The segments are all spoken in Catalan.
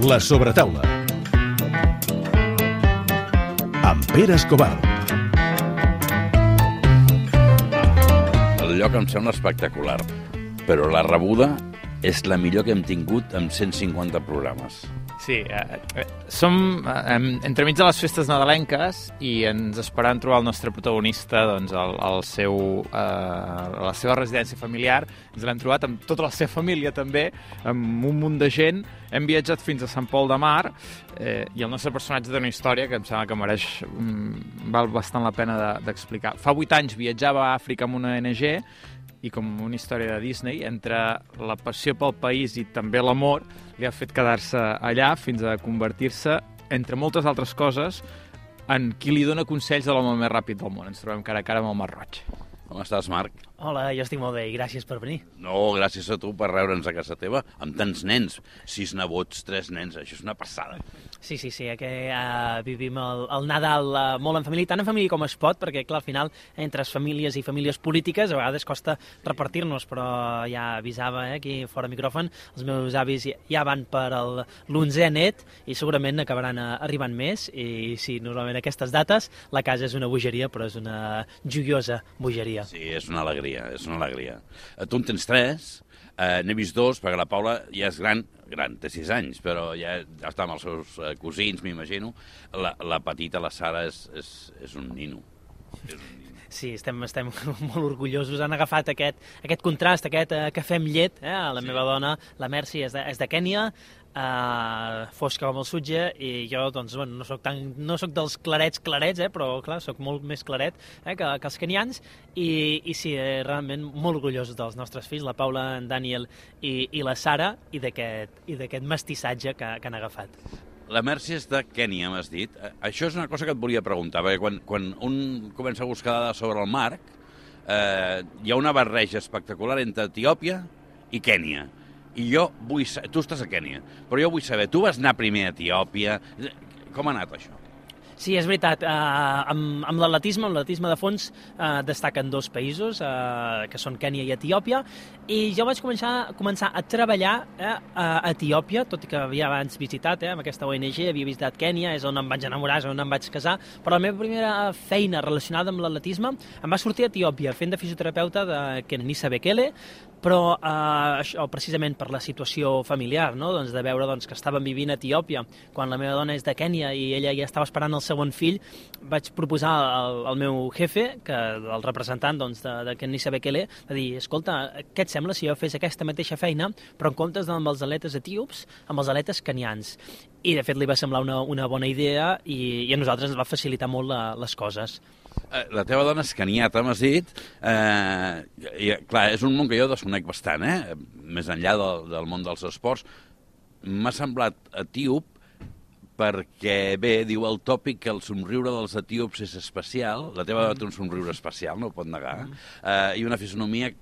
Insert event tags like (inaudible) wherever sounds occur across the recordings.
La sobretaula. Amb Pere Escobar. El lloc em sembla espectacular, però la rebuda és la millor que hem tingut amb 150 programes. Sí, eh, eh, som eh, entremig de les festes nadalenques i ens esperant trobar el nostre protagonista doncs, al, al seu, eh, a la seva residència familiar. Ens l'hem trobat amb tota la seva família també, amb un munt de gent. Hem viatjat fins a Sant Pol de Mar eh, i el nostre personatge té una història que em sembla que mereix, mm, val bastant la pena d'explicar. De, Fa vuit anys viatjava a Àfrica amb una ONG i com una història de Disney, entre la passió pel país i també l'amor, li ha fet quedar-se allà fins a convertir-se, entre moltes altres coses, en qui li dona consells de l'home més ràpid del món. Ens trobem cara a cara amb el Mar Roig. Com estàs, Marc? Hola, jo estic molt bé i gràcies per venir. No, gràcies a tu per reure'ns a casa teva amb tants nens. Sis nebots, tres nens, això és una passada. Sí, sí, sí, que uh, vivim el, el Nadal uh, molt en família, tant en família com es pot, perquè, clar, al final, entre famílies i famílies polítiques, a vegades costa repartir-nos, però ja avisava eh, aquí fora micròfon, els meus avis ja van per l'onzè net i segurament acabaran uh, arribant més, i sí, normalment aquestes dates la casa és una bogeria, però és una joiosa bogeria. Sí, és una alegria alegria, és una alegria. Eh, tu en tens tres, eh, n'he vist dos, perquè la Paula ja és gran, gran, té sis anys, però ja, ja està amb els seus eh, cosins, m'imagino. La, la petita, la Sara, és, és, és un nino. És un nino. Sí, estem, estem (laughs) molt orgullosos. Han agafat aquest, aquest contrast, aquest uh, cafè amb llet. Eh? La sí. meva dona, la Mercy, és de, és de Kènia, uh, fosca com el sutge, i jo, doncs, bueno, no soc, tan, no soc dels clarets clarets, eh? però, clar, sóc molt més claret eh? que, que els kenians, i, i sí, eh, realment molt orgullosos dels nostres fills, la Paula, en Daniel i, i la Sara, i d'aquest mestissatge que, que han agafat. La Mercy és de Kènia, m'has dit. Eh, això és una cosa que et volia preguntar, perquè quan, quan un comença a buscar dades sobre el Marc, eh, hi ha una barreja espectacular entre Etiòpia i Kènia. I jo vull. Tu estàs a Kènia, però jo vull saber, tu vas anar primer a Etiòpia... Com ha anat això? Sí, és veritat. Uh, amb, amb l'atletisme, amb l'atletisme de fons, uh, destaquen dos països, uh, que són Kènia i Etiòpia, i jo vaig començar, començar a treballar eh, a Etiòpia, tot i que havia abans visitat, eh, amb aquesta ONG, havia visitat Kènia, és on em vaig enamorar, és on em vaig casar, però la meva primera feina relacionada amb l'atletisme em va sortir a Etiòpia, fent de fisioterapeuta de Kenenisa Bekele, però eh, això precisament per la situació familiar, no? doncs de veure doncs, que estàvem vivint a Etiòpia quan la meva dona és de Kènia i ella ja estava esperant el segon fill, vaig proposar al, al meu jefe, que el representant doncs, de, de Kenisa Bekele, de dir, escolta, què et sembla si jo fes aquesta mateixa feina, però en comptes amb els atletes etíops, amb els atletes kenians? I de fet li va semblar una, una bona idea i, i a nosaltres ens va facilitar molt la, les coses. Eh, la teva dona és caniata, m'has dit. Eh, i, clar, és un món que jo desconec bastant, eh? més enllà del, del món dels esports. M'ha semblat etíop perquè, bé, diu el tòpic que el somriure dels etíops és especial, la teva dona té un somriure especial, no ho pot negar, eh, i una fisonomia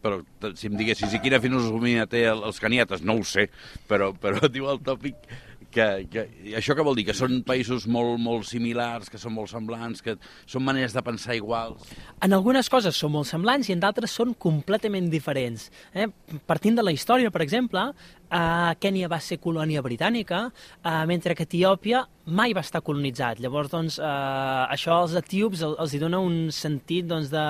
però si em diguessis i quina fisonomia té els caniates, no ho sé, però, però (laughs) diu el tòpic que, que, això què vol dir? Que són països molt, molt similars, que són molt semblants, que són maneres de pensar iguals? En algunes coses són molt semblants i en d'altres són completament diferents. Eh? Partint de la història, per exemple, eh, Kènia va ser colònia britànica, eh, mentre que Etiòpia mai va estar colonitzat. Llavors, doncs, eh, això als etíops els, els hi dona un sentit doncs, de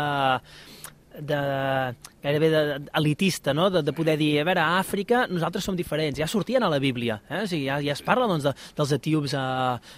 de, gairebé de, elitista, no? de, de poder dir, a veure, a Àfrica nosaltres som diferents, ja sortien a la Bíblia, eh? o sigui, ja, ja es parla doncs, de, dels etíops, a,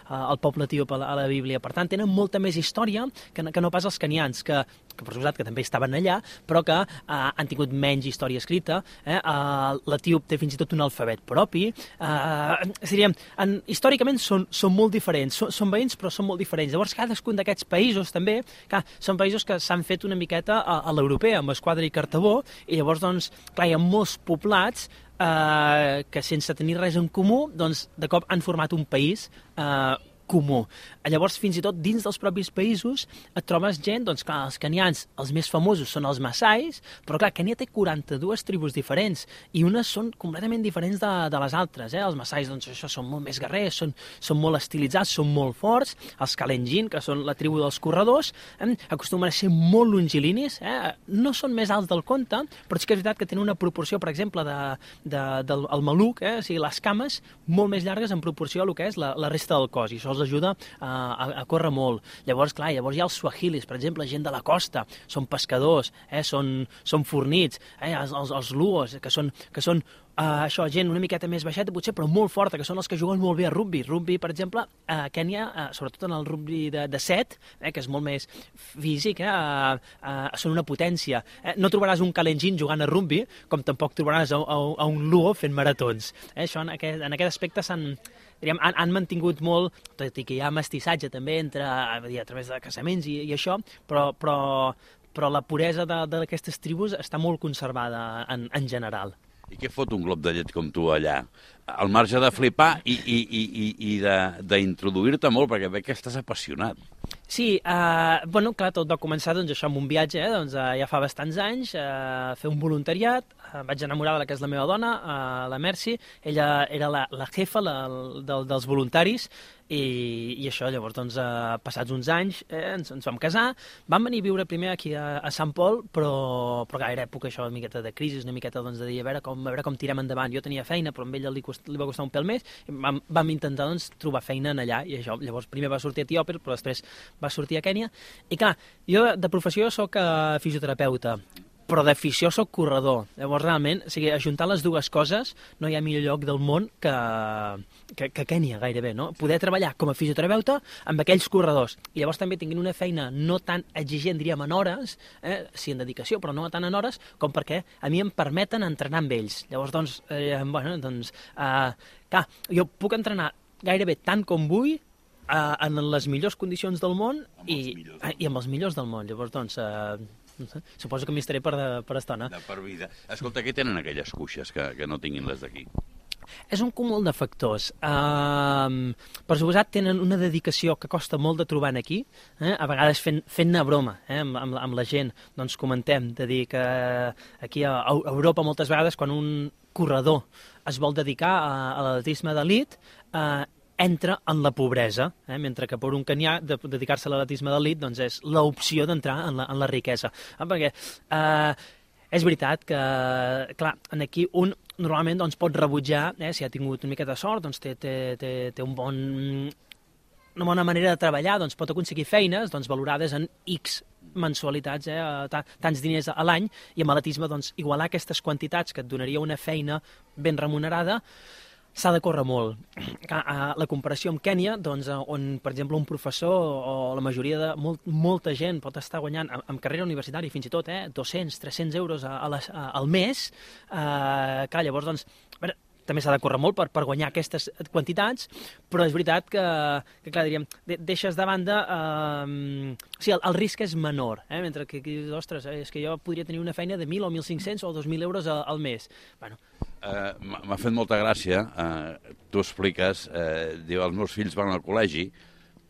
a, al poble etíop a la, a la Bíblia, per tant, tenen molta més història que, que no pas els canians, que, que per suposat que també estaven allà, però que eh, han tingut menys història escrita, eh? eh, l'etíop té fins i tot un alfabet propi, eh, diríem, en, històricament són, són molt diferents, són, són veïns però són molt diferents, llavors cadascun d'aquests països també, clar, són països que s'han fet una miqueta a, a l'europea, amb Esquadra i Cartabó, i llavors, doncs, clar, hi ha molts poblats eh, que sense tenir res en comú, doncs, de cop han format un país eh, comú. Llavors, fins i tot dins dels propis països et trobes gent, doncs clar, els canians, els més famosos són els massais, però clar, Kenya té 42 tribus diferents i unes són completament diferents de, de les altres. Eh? Els massais, doncs això, són molt més guerrers, són, són molt estilitzats, són molt forts. Els kalenjin, que són la tribu dels corredors, eh? acostumen a ser molt longilinis, eh? no són més alts del compte, però sí que és veritat que tenen una proporció, per exemple, de, de, del el maluc, eh? o sigui, les cames, molt més llargues en proporció a el que és la, la resta del cos, i això els ajuda a, a, a córrer molt. Llavors, clar, llavors hi ha els suahilis, per exemple, gent de la costa, són pescadors, eh? són, són fornits, eh? els, els, els luos, que són, que són Uh, això, gent una miqueta més baixeta, potser, però molt forta, que són els que juguen molt bé a rugby. Rugby, per exemple, a Kènia, uh, sobretot en el rugby de, de set, eh, que és molt més físic, eh, uh, uh, són una potència. Eh? No trobaràs un Kalenjin jugant a rugby, com tampoc trobaràs a, a, a un Luo fent maratons. Eh? Això, en aquest, en aquest aspecte s'han diríem, han, han mantingut molt, tot i que hi ha mestissatge també entre, a, dir, a través de casaments i, i això, però, però, però la puresa d'aquestes tribus està molt conservada en, en general. I què fot un glob de llet com tu allà? Al marge de flipar i, i, i, i, i d'introduir-te molt, perquè veig que estàs apassionat. Sí, uh, bueno, clar, tot va començar doncs, això amb un viatge, eh, doncs, uh, ja fa bastants anys, uh, fer un voluntariat, uh, vaig enamorar de la que és la meva dona, uh, la Mercy, ella era la, la jefa la, de, dels voluntaris, i, i això, llavors, doncs, eh, passats uns anys, eh, ens, ens vam casar, vam venir a viure primer aquí a, a Sant Pol, però, però era època això, una miqueta de crisi, una miqueta doncs, de dir, a veure, com, a veure com tirem endavant. Jo tenia feina, però amb ella li, cost, li va costar un pèl més, vam, vam intentar doncs, trobar feina en allà, i això, llavors, primer va sortir a Etiòpia, però després va sortir a Kènia, i clar, jo de professió sóc eh, fisioterapeuta, però d'afició sóc corredor. Llavors, realment, o sigui, ajuntar les dues coses no hi ha millor lloc del món que, que, que Kènia, gairebé, no? Poder treballar com a fisioterapeuta amb aquells corredors. I llavors també tinguin una feina no tan exigent, diríem, en hores, eh, sí en dedicació, però no tant en hores, com perquè a mi em permeten entrenar amb ells. Llavors, doncs, eh, bueno, doncs, eh, clar, jo puc entrenar gairebé tant com vull, eh, en les millors condicions del món i, eh, i amb els millors del món. Llavors, doncs, eh, Suposo que m'hi estaré per, de, per estona. De per vida. Escolta, què tenen aquelles cuixes que, que no tinguin les d'aquí? És un cúmul de factors. Uh, per suposat, tenen una dedicació que costa molt de trobar aquí, eh? a vegades fent-ne fent broma eh? amb, amb, amb la gent. Doncs comentem de dir que aquí a, a Europa moltes vegades quan un corredor es vol dedicar a, a l'atletisme d'elit, eh, entra en la pobresa, eh? mentre que per un canyà de, dedicar-se a l'atletisme d'elit doncs és l'opció d'entrar en, la, en la riquesa. Eh? Perquè eh, és veritat que, clar, en aquí un normalment doncs, pot rebutjar, eh, si ha tingut una mica de sort, doncs té, té, té, té un bon, una bona manera de treballar, doncs pot aconseguir feines doncs, valorades en X mensualitats, eh, tants diners a l'any, i amb l'atletisme doncs, igualar aquestes quantitats que et donaria una feina ben remunerada, s'ha de córrer molt. La comparació amb Kènia, doncs, on, per exemple, un professor o la majoria de molt, molta gent pot estar guanyant amb carrera universitària, fins i tot, eh, 200, 300 euros a, a les, a, al mes, eh, clar, llavors, doncs, a veure, també s'ha de córrer molt per, per guanyar aquestes quantitats, però és veritat que, que clar, diríem, de, deixes de banda... Eh, o sigui, el, el risc és menor, eh? mentre que, que ostres, eh, és que jo podria tenir una feina de 1.000 o 1.500 o 2.000 euros al, al mes. Bueno, Uh, M'ha fet molta gràcia, uh, tu expliques, uh, diu, els meus fills van al col·legi,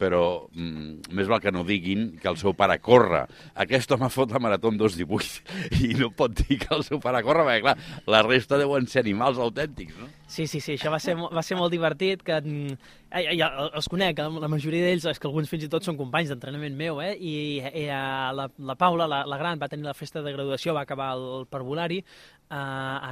però mm, més val que no diguin que el seu pare corre. Aquest home fot la marató en 2.18 i no pot dir que el seu pare corre, perquè clar, la resta deuen ser animals autèntics, no? Sí, sí, sí, això va ser, va ser molt divertit, que mm, ja, ja, els conec, la majoria d'ells, és que alguns fins i tot són companys d'entrenament meu, eh? I, i la, la Paula, la, la gran, va tenir la festa de graduació, va acabar el, el parvulari, uh,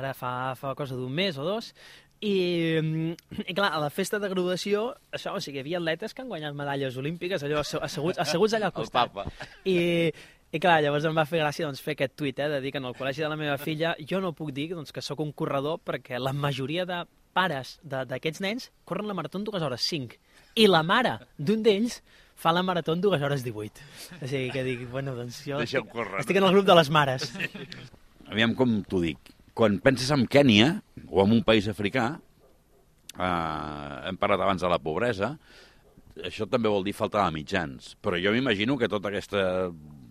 ara fa, fa cosa d'un mes o dos, i, mm, I clar, a la festa de graduació, això, o sigui, hi havia atletes que han guanyat medalles olímpiques, allò asseguts, asseguts (laughs) allà al costat. El papa. I, i clar, llavors em va fer gràcia doncs, fer aquest tuit, eh, de dir que en el col·legi de la meva filla jo no puc dir doncs, que sóc un corredor perquè la majoria de pares d'aquests nens corren la marató en 2 hores 5. I la mare d'un d'ells fa la marató en 2 hores 18. O sigui que dic, bueno, doncs jo estic, estic en el grup de les mares. Aviam com t'ho dic quan penses en Kènia o en un país africà, eh, hem parlat abans de la pobresa, això també vol dir falta de mitjans. Però jo m'imagino que tota aquesta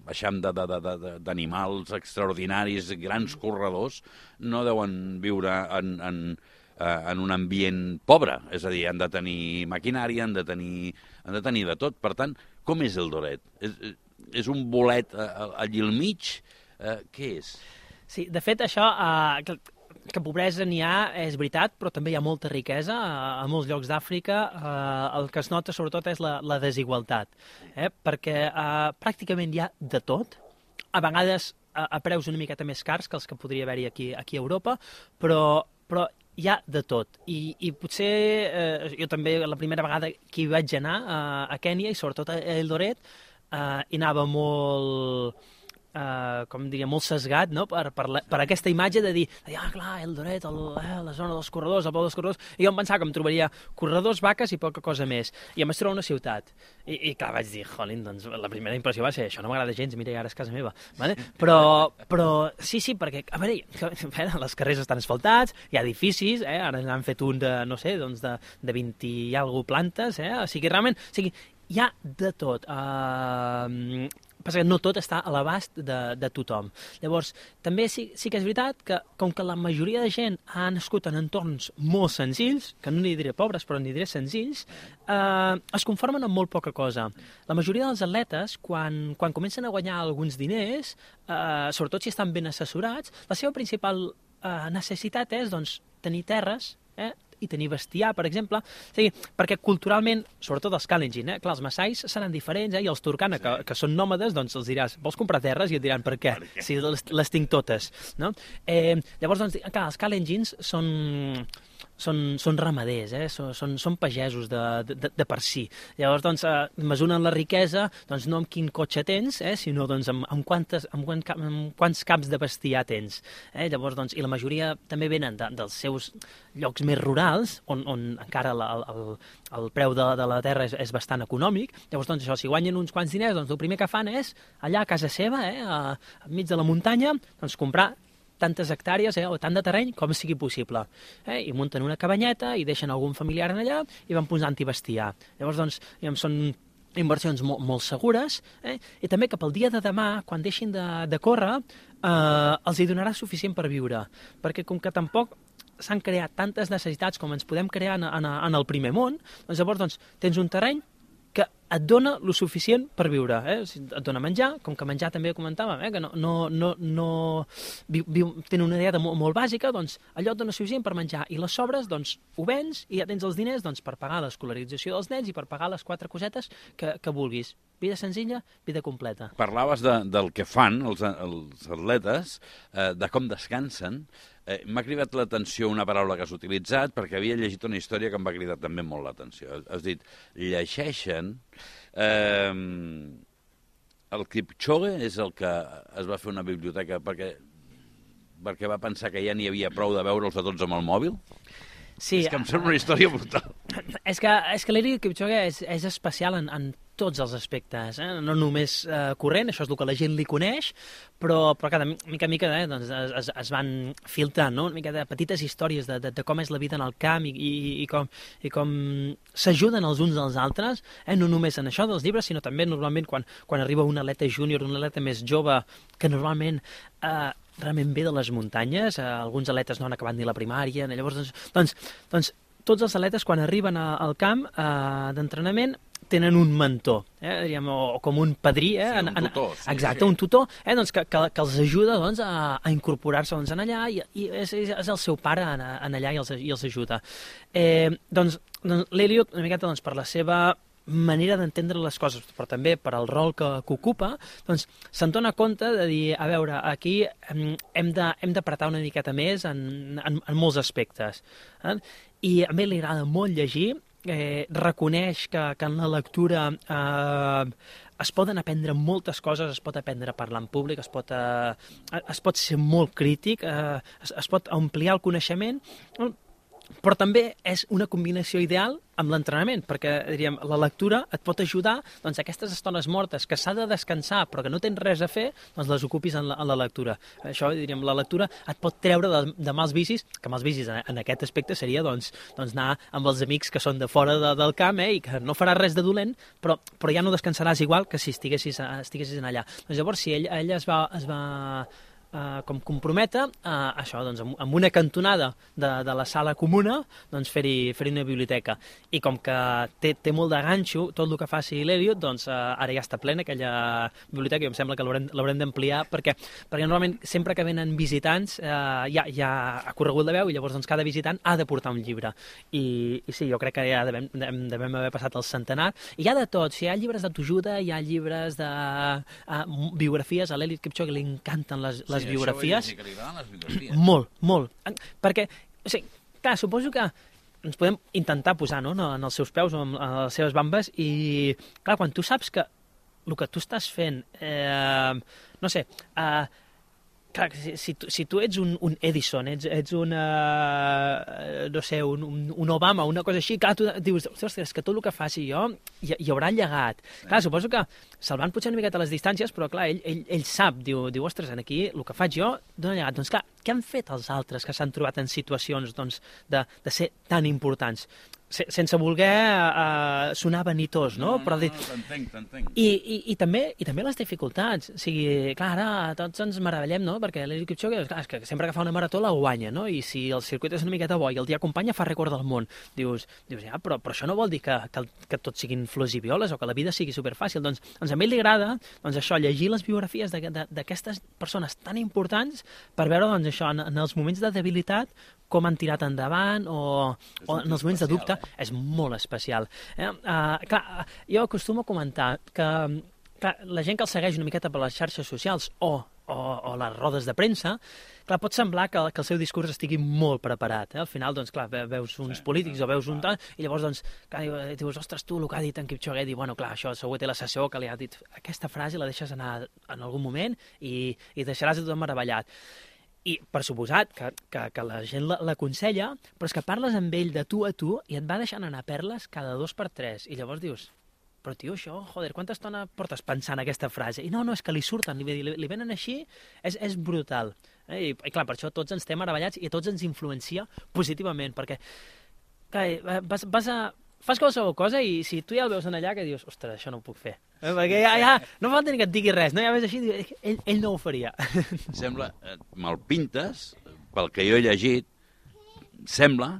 baixam d'animals extraordinaris, grans corredors, no deuen viure en, en, eh, en un ambient pobre, és a dir, han de tenir maquinària, han de tenir, han de, tenir de tot. Per tant, com és el Doret? És, és un bolet allí al mig? Eh, què és? Sí, de fet, això, eh, que, pobresa n'hi ha, és veritat, però també hi ha molta riquesa. A, a molts llocs d'Àfrica eh, el que es nota sobretot és la, la desigualtat, eh? perquè eh, pràcticament hi ha de tot, a vegades a, a preus una miqueta més cars que els que podria haver-hi aquí, aquí a Europa, però, però hi ha de tot. I, i potser eh, jo també la primera vegada que hi vaig anar a, a Kènia i sobretot a Eldoret eh, hi anava molt Uh, com diria, molt sesgat no? per, per, la, per aquesta imatge de dir, ah, clar, el Doret, el, eh, la zona dels corredors, el pou dels corredors, i jo em pensava que em trobaria corredors, vaques i poca cosa més. I em vaig trobar una ciutat. I, i clar, vaig dir, jolín, doncs la primera impressió va ser, això no m'agrada gens, mira, ara és casa meva. Vale? Però, però sí, sí, perquè, a veure, (laughs) que, les carrers estan asfaltats, hi ha edificis, eh? ara n'han fet un de, no sé, doncs de, de 20 i alguna plantes, eh? o sigui, realment, o sigui, hi ha de tot. Uh, passa que no tot està a l'abast de, de tothom. Llavors, també sí, sí que és veritat que, com que la majoria de gent ha nascut en entorns molt senzills, que no n'hi diré pobres, però n'hi diré senzills, eh, es conformen amb molt poca cosa. La majoria dels atletes, quan, quan comencen a guanyar alguns diners, eh, sobretot si estan ben assessorats, la seva principal eh, necessitat és doncs, tenir terres, eh, i tenir bestiar, per exemple. O sigui, perquè culturalment, sobretot els Kalenjin, eh? clar, els massais seran diferents, eh? i els turcana, sí. que, que són nòmades, doncs els diràs, vols comprar terres? I et diran, per què? Per què? Si les, les tinc totes. No? Eh, llavors, doncs, clar, els Kalenjins són són, són ramaders, eh? són, són, són pagesos de, de, de per si. Llavors, doncs, eh, mesuren la riquesa doncs, no amb quin cotxe tens, eh? sinó doncs, amb, amb, quantes, amb, amb quants caps de bestiar tens. Eh? Llavors, doncs, I la majoria també venen de, dels seus llocs més rurals, on, on encara la, el, el preu de, de la terra és, és bastant econòmic. Llavors, doncs, això, si guanyen uns quants diners, doncs, el primer que fan és, allà a casa seva, eh? a, enmig de la muntanya, doncs, comprar tantes hectàrees eh, o tant de terreny com sigui possible. Eh? I munten una cabanyeta i deixen algun familiar en allà i van posant-hi bestiar. Llavors, doncs, diguem, són inversions molt, molt segures eh? i també que pel dia de demà, quan deixin de, de córrer, eh, els hi donarà suficient per viure. Perquè com que tampoc s'han creat tantes necessitats com ens podem crear en, en, en el primer món, doncs llavors doncs, tens un terreny que et dona lo suficient per viure. Eh? Et dona menjar, com que menjar també comentàvem, eh? que no, no, no, no viu, viu, tenen una dieta molt, molt bàsica, doncs allò et dona suficient per menjar. I les sobres, doncs, ho vens i ja tens els diners doncs, per pagar l'escolarització dels nens i per pagar les quatre cosetes que, que vulguis. Vida senzilla, vida completa. Parlaves de, del que fan els, els atletes, eh, de com descansen. Eh, M'ha cridat l'atenció una paraula que has utilitzat perquè havia llegit una història que em va cridar també molt l'atenció. Has dit, llegeixen... Eh, el Kipchoge és el que es va fer una biblioteca perquè perquè va pensar que ja n'hi havia prou de veure'ls a tots amb el mòbil? Sí, és que em sembla una història brutal. És que, és que l'Eric Kipchoge és, és especial en, en tots els aspectes, eh? no només eh, corrent, això és el que la gent li coneix, però, però cada mica a mica eh, doncs es, es van filtrant no? una mica de petites històries de, de, de com és la vida en el camp i, i, i com, i com s'ajuden els uns als altres, eh? no només en això dels llibres, sinó també normalment quan, quan arriba un atleta júnior, un atleta més jove, que normalment eh, realment ve de les muntanyes, eh, alguns atletes no han acabat ni la primària, llavors, doncs, doncs, doncs tots els atletes quan arriben a, al camp eh, d'entrenament tenen un mentor, eh, diríem, o com un padrí. Eh, sí, un tutor. Sí, exacte, sí. un tutor eh, doncs, que, que, que els ajuda doncs, a, a incorporar-se doncs, en allà i, i és, és el seu pare en, en allà i els, i els ajuda. Eh, doncs doncs l'Eliot, una miqueta doncs, per la seva manera d'entendre les coses, però també per al rol que, que ocupa, doncs se'n dona compte de dir, a veure, aquí hem d'apretar una miqueta més en, en, en molts aspectes. Eh? I a mi li agrada molt llegir, eh, reconeix que, que en la lectura eh, es poden aprendre moltes coses, es pot aprendre a parlar en públic, es pot, eh, es pot ser molt crític, eh, es, es pot ampliar el coneixement, però també és una combinació ideal amb l'entrenament, perquè diríem, la lectura et pot ajudar doncs, aquestes estones mortes que s'ha de descansar però que no tens res a fer, doncs les ocupis en la, en la lectura. Això, diríem, la lectura et pot treure de, de mals vicis, que mals vicis en, en aquest aspecte seria doncs, doncs anar amb els amics que són de fora de, del camp eh, i que no faràs res de dolent, però, però ja no descansaràs igual que si estiguessis, estiguessis en allà. Doncs llavors, si ell, ell es va, es va eh, com comprometre eh, això, doncs, amb, amb una cantonada de, de la sala comuna, doncs fer-hi fer una biblioteca. I com que té, té molt de ganxo, tot el que faci l'Eliot, doncs eh, ara ja està plena aquella biblioteca i em sembla que l'haurem d'ampliar perquè, perquè normalment sempre que venen visitants eh, ja, ja ha corregut la veu i llavors doncs, cada visitant ha de portar un llibre. I, i sí, jo crec que ja devem, devem, devem haver passat el centenar. I hi ha de tot, si hi ha llibres d'autoajuda, hi ha llibres de uh, biografies, a l'Eliot Kipchoge li encanten les, les sí, biografies. Això les biografies. Molt, molt. Perquè, o sigui, clar, suposo que ens podem intentar posar no, en els seus peus o en les seves bambes i, clar, quan tu saps que el que tu estàs fent, eh, no sé, eh, clar, si, si, tu, si tu ets un, un Edison, ets, ets un, eh, no sé, un, un, un Obama, una cosa així, clar, tu dius, ostres, que tot el que faci jo hi, hi haurà llegat. Clar, suposo que se'l van potser una miqueta a les distàncies, però clar, ell, ell, ell sap, diu, diu, ostres, en aquí el que faig jo dona llegat. Doncs clar, què han fet els altres que s'han trobat en situacions doncs, de, de ser tan importants? Se, sense voler uh, sonar vanitós, no? Però dir, no, t'entenc, t'entenc. i, i, i, també, I també les dificultats. O sigui, clar, ara tots ens meravellem, no? Perquè l'Eliud Kipchoge, clar, és que sempre que fa una marató la guanya, no? I si el circuit és una miqueta bo i el dia acompanya, fa rècord del món. Dius, dius ja, però, però això no vol dir que, que, que tot siguin flors i violes o que la vida sigui superfàcil. Doncs, doncs a ell li agrada doncs això, llegir les biografies de- de- d'aquestes persones tan importants per veure doncs, això, en, en els moments de debilitat com han tirat endavant o, o en els moments de dubte és molt especial. Eh? Uh, clar, jo acostumo a comentar que clar, la gent que el segueix una miqueta per les xarxes socials o, o, o les rodes de premsa, clar, pot semblar que, que el seu discurs estigui molt preparat. Eh? Al final, doncs, clar, ve- veus uns Sí, polítics o veus un tal, i llavors, doncs, clar, diu- dius, ostres, tu, el que ha dit en Kipchoge, diu, bueno, clar, això segur que té l'assessor que li ha dit aquesta frase, la deixes anar en algun moment i, i deixaràs a tothom meravellat. I, per suposat, que, que, que la gent la- l'aconsella, però és que parles amb ell de tu a tu i et va deixant anar perles cada dos per tres. I llavors dius, però tio, això, joder, quanta estona portes pensant aquesta frase? I no, no, és que li surten, li, li, li venen així, és, és brutal. Eh? I, I clar, per això tots ens estem meravellats i a tots ens influencia positivament, perquè clar, eh, vas, vas a, fas qualsevol cosa i si tu ja el veus en allà que dius, ostres, això no ho puc fer. Perquè ja, ja no fa ni que et digui res, no? Ja ves així, ell, ell no ho faria. Sembla, eh, me'l pintes, pel que jo he llegit, sembla,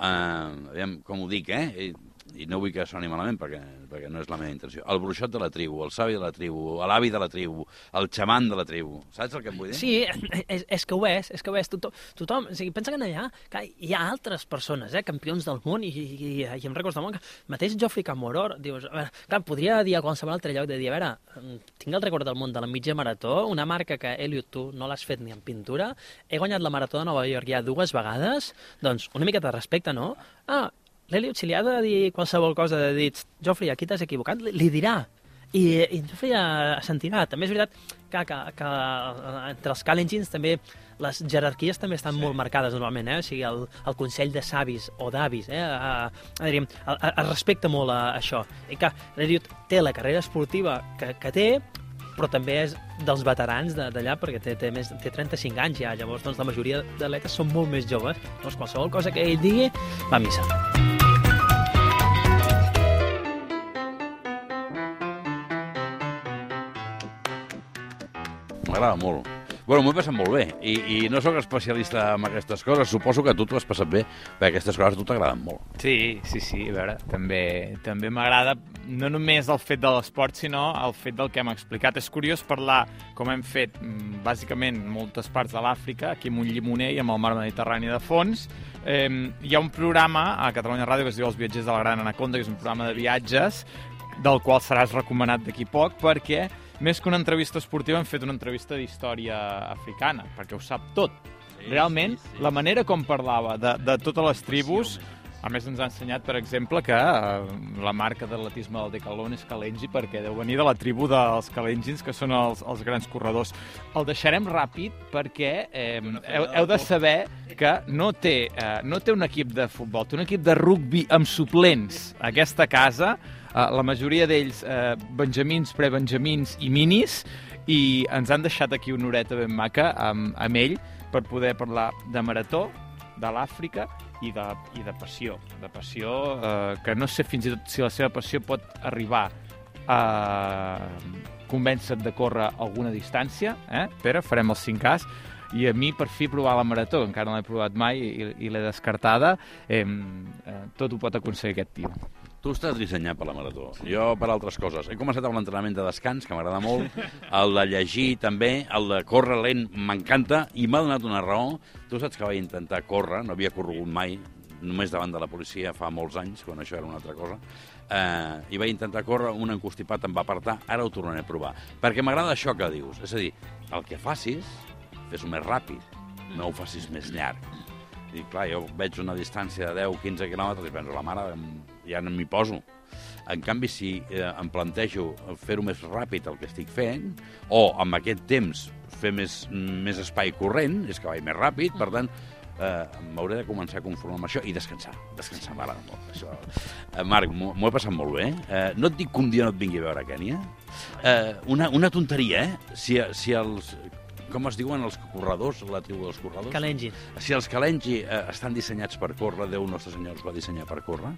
eh, aviam com ho dic, eh? I, no vull que soni malament perquè, perquè no és la meva intenció. El bruixot de la tribu, el savi de la tribu, l'avi de la tribu, el xaman de la tribu. Saps el que em vull dir? Sí, (clears throat) és, és que ho és, és que ho és. Tothom, tothom o sigui, pensa que allà que hi ha altres persones, eh, campions del món, i, i, i, em records del món, que mateix Geoffrey Camoror, dius, a veure, clar, podria dir a qualsevol altre lloc de dir, a veure, mm, tinc el record del món de la mitja marató, una marca que, Eliot, tu no l'has fet ni en pintura, he guanyat la marató de Nova York ja dues vegades, doncs una miqueta de respecte, no? Ah, l'Eliot, si li ha de dir qualsevol cosa de dir, Geoffrey, aquí t'has equivocat, li, li dirà. I, i en Geoffrey ja sentirà. També és veritat que, que, que eh, entre els Kalengins també les jerarquies també estan sí. molt marcades normalment, eh? o sigui, el, el Consell de Savis o d'Avis, eh? a, a, diríem, a, a, es respecta molt a, això. I que l'Eliot té la carrera esportiva que, que té, però també és dels veterans d'allà perquè té, té, més, té 35 anys ja, llavors doncs, la majoria d'atletes són molt més joves, doncs qualsevol cosa que ell digui va a missa. M'agrada molt. Bueno, m'ho he passat molt bé, I, i no sóc especialista en aquestes coses, suposo que tu t'ho has passat bé, perquè aquestes coses a tu t'agraden molt. Sí, sí, sí, a veure, també, també m'agrada no només el fet de l'esport, sinó el fet del que hem explicat. És curiós parlar, com hem fet mm, bàsicament moltes parts de l'Àfrica, aquí amb un llimoner i amb el mar Mediterrani de fons. Eh, hi ha un programa a Catalunya Ràdio que es diu Els viatgers de la Gran Anaconda, que és un programa de viatges, del qual seràs recomanat d'aquí poc, perquè més que una entrevista esportiva hem fet una entrevista d'història africana, perquè ho sap tot. Sí, Realment, sí, sí. la manera com parlava de, de totes les tribus, a més ens ha ensenyat, per exemple, que eh, la marca d'atletisme del Decathlon és Kalenji perquè deu venir de la tribu dels Kalengins, que són els, els grans corredors. El deixarem ràpid perquè eh, heu, heu de saber que no té, eh, no té un equip de futbol, té un equip de rugbi amb suplents a aquesta casa, eh, la majoria d'ells eh, benjamins, prebenjamins i minis, i ens han deixat aquí una horeta ben maca amb, amb ell per poder parlar de marató, de l'Àfrica i de, i de passió. De passió eh, que no sé fins i tot si la seva passió pot arribar a, convèncer de córrer alguna distància, eh? Pere, farem els 5 As, i a mi per fi provar la marató, encara no l'he provat mai i, i l'he descartada, eh, eh, tot ho pot aconseguir aquest tio. Tu estàs dissenyat per la marató. Jo per altres coses. He començat amb l'entrenament de descans, que m'agrada molt, el de llegir també, el de córrer lent m'encanta, i m'ha donat una raó. Tu saps que vaig intentar córrer, no havia corregut mai, només davant de la policia fa molts anys, quan això era una altra cosa, eh, i vaig intentar córrer, un encostipat em va apartar, ara ho tornaré a provar. Perquè m'agrada això que dius, és a dir, el que facis, fes-ho més ràpid, no ho facis més llarg. I clar, jo veig una distància de 10-15 quilòmetres i penso, la mare, ja no m'hi poso. En canvi, si eh, em plantejo fer-ho més ràpid el que estic fent, o amb aquest temps fer més, més espai corrent, és que vaig més ràpid, per tant, eh, m'hauré de començar a conformar amb això i descansar. Descansar m'agrada molt. Això. Eh, Marc, m'ho he passat molt bé. Eh, no et dic que un dia no et vingui a veure a Kènia. Eh, una, una tonteria, eh? Si, si els... Com es diuen els corredors, la tribu dels corredors? Kalenji. Si els Kalenji eh, estan dissenyats per córrer, Déu Nostre Senyor els va dissenyar per córrer,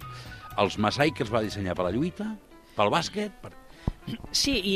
els Masai que els va dissenyar per la lluita, pel bàsquet, per... Sí, i,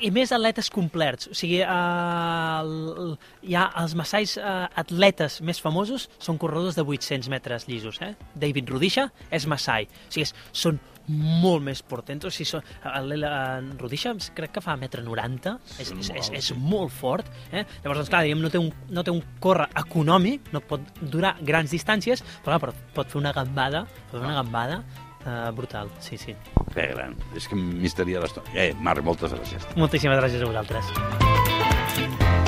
i, més atletes complets. O sigui, el, hi ha els massais uh, atletes més famosos són corredors de 800 metres llisos. Eh? David Rudisha és massai. O sigui, és, són molt més portentos. O sigui, són, el, el, el Rudisha crec que fa 1,90 m. És, és, és, és molt fort. Eh? Llavors, doncs, clar, diguem, no té, un, no té un córrer econòmic, no pot durar grans distàncies, però, clar, però pot fer una gambada, pot fer una gambada Uh, brutal, sí, sí. Que gran. És que misteria l'estona. Eh, Marc, moltes gràcies. Moltíssimes gràcies a vosaltres.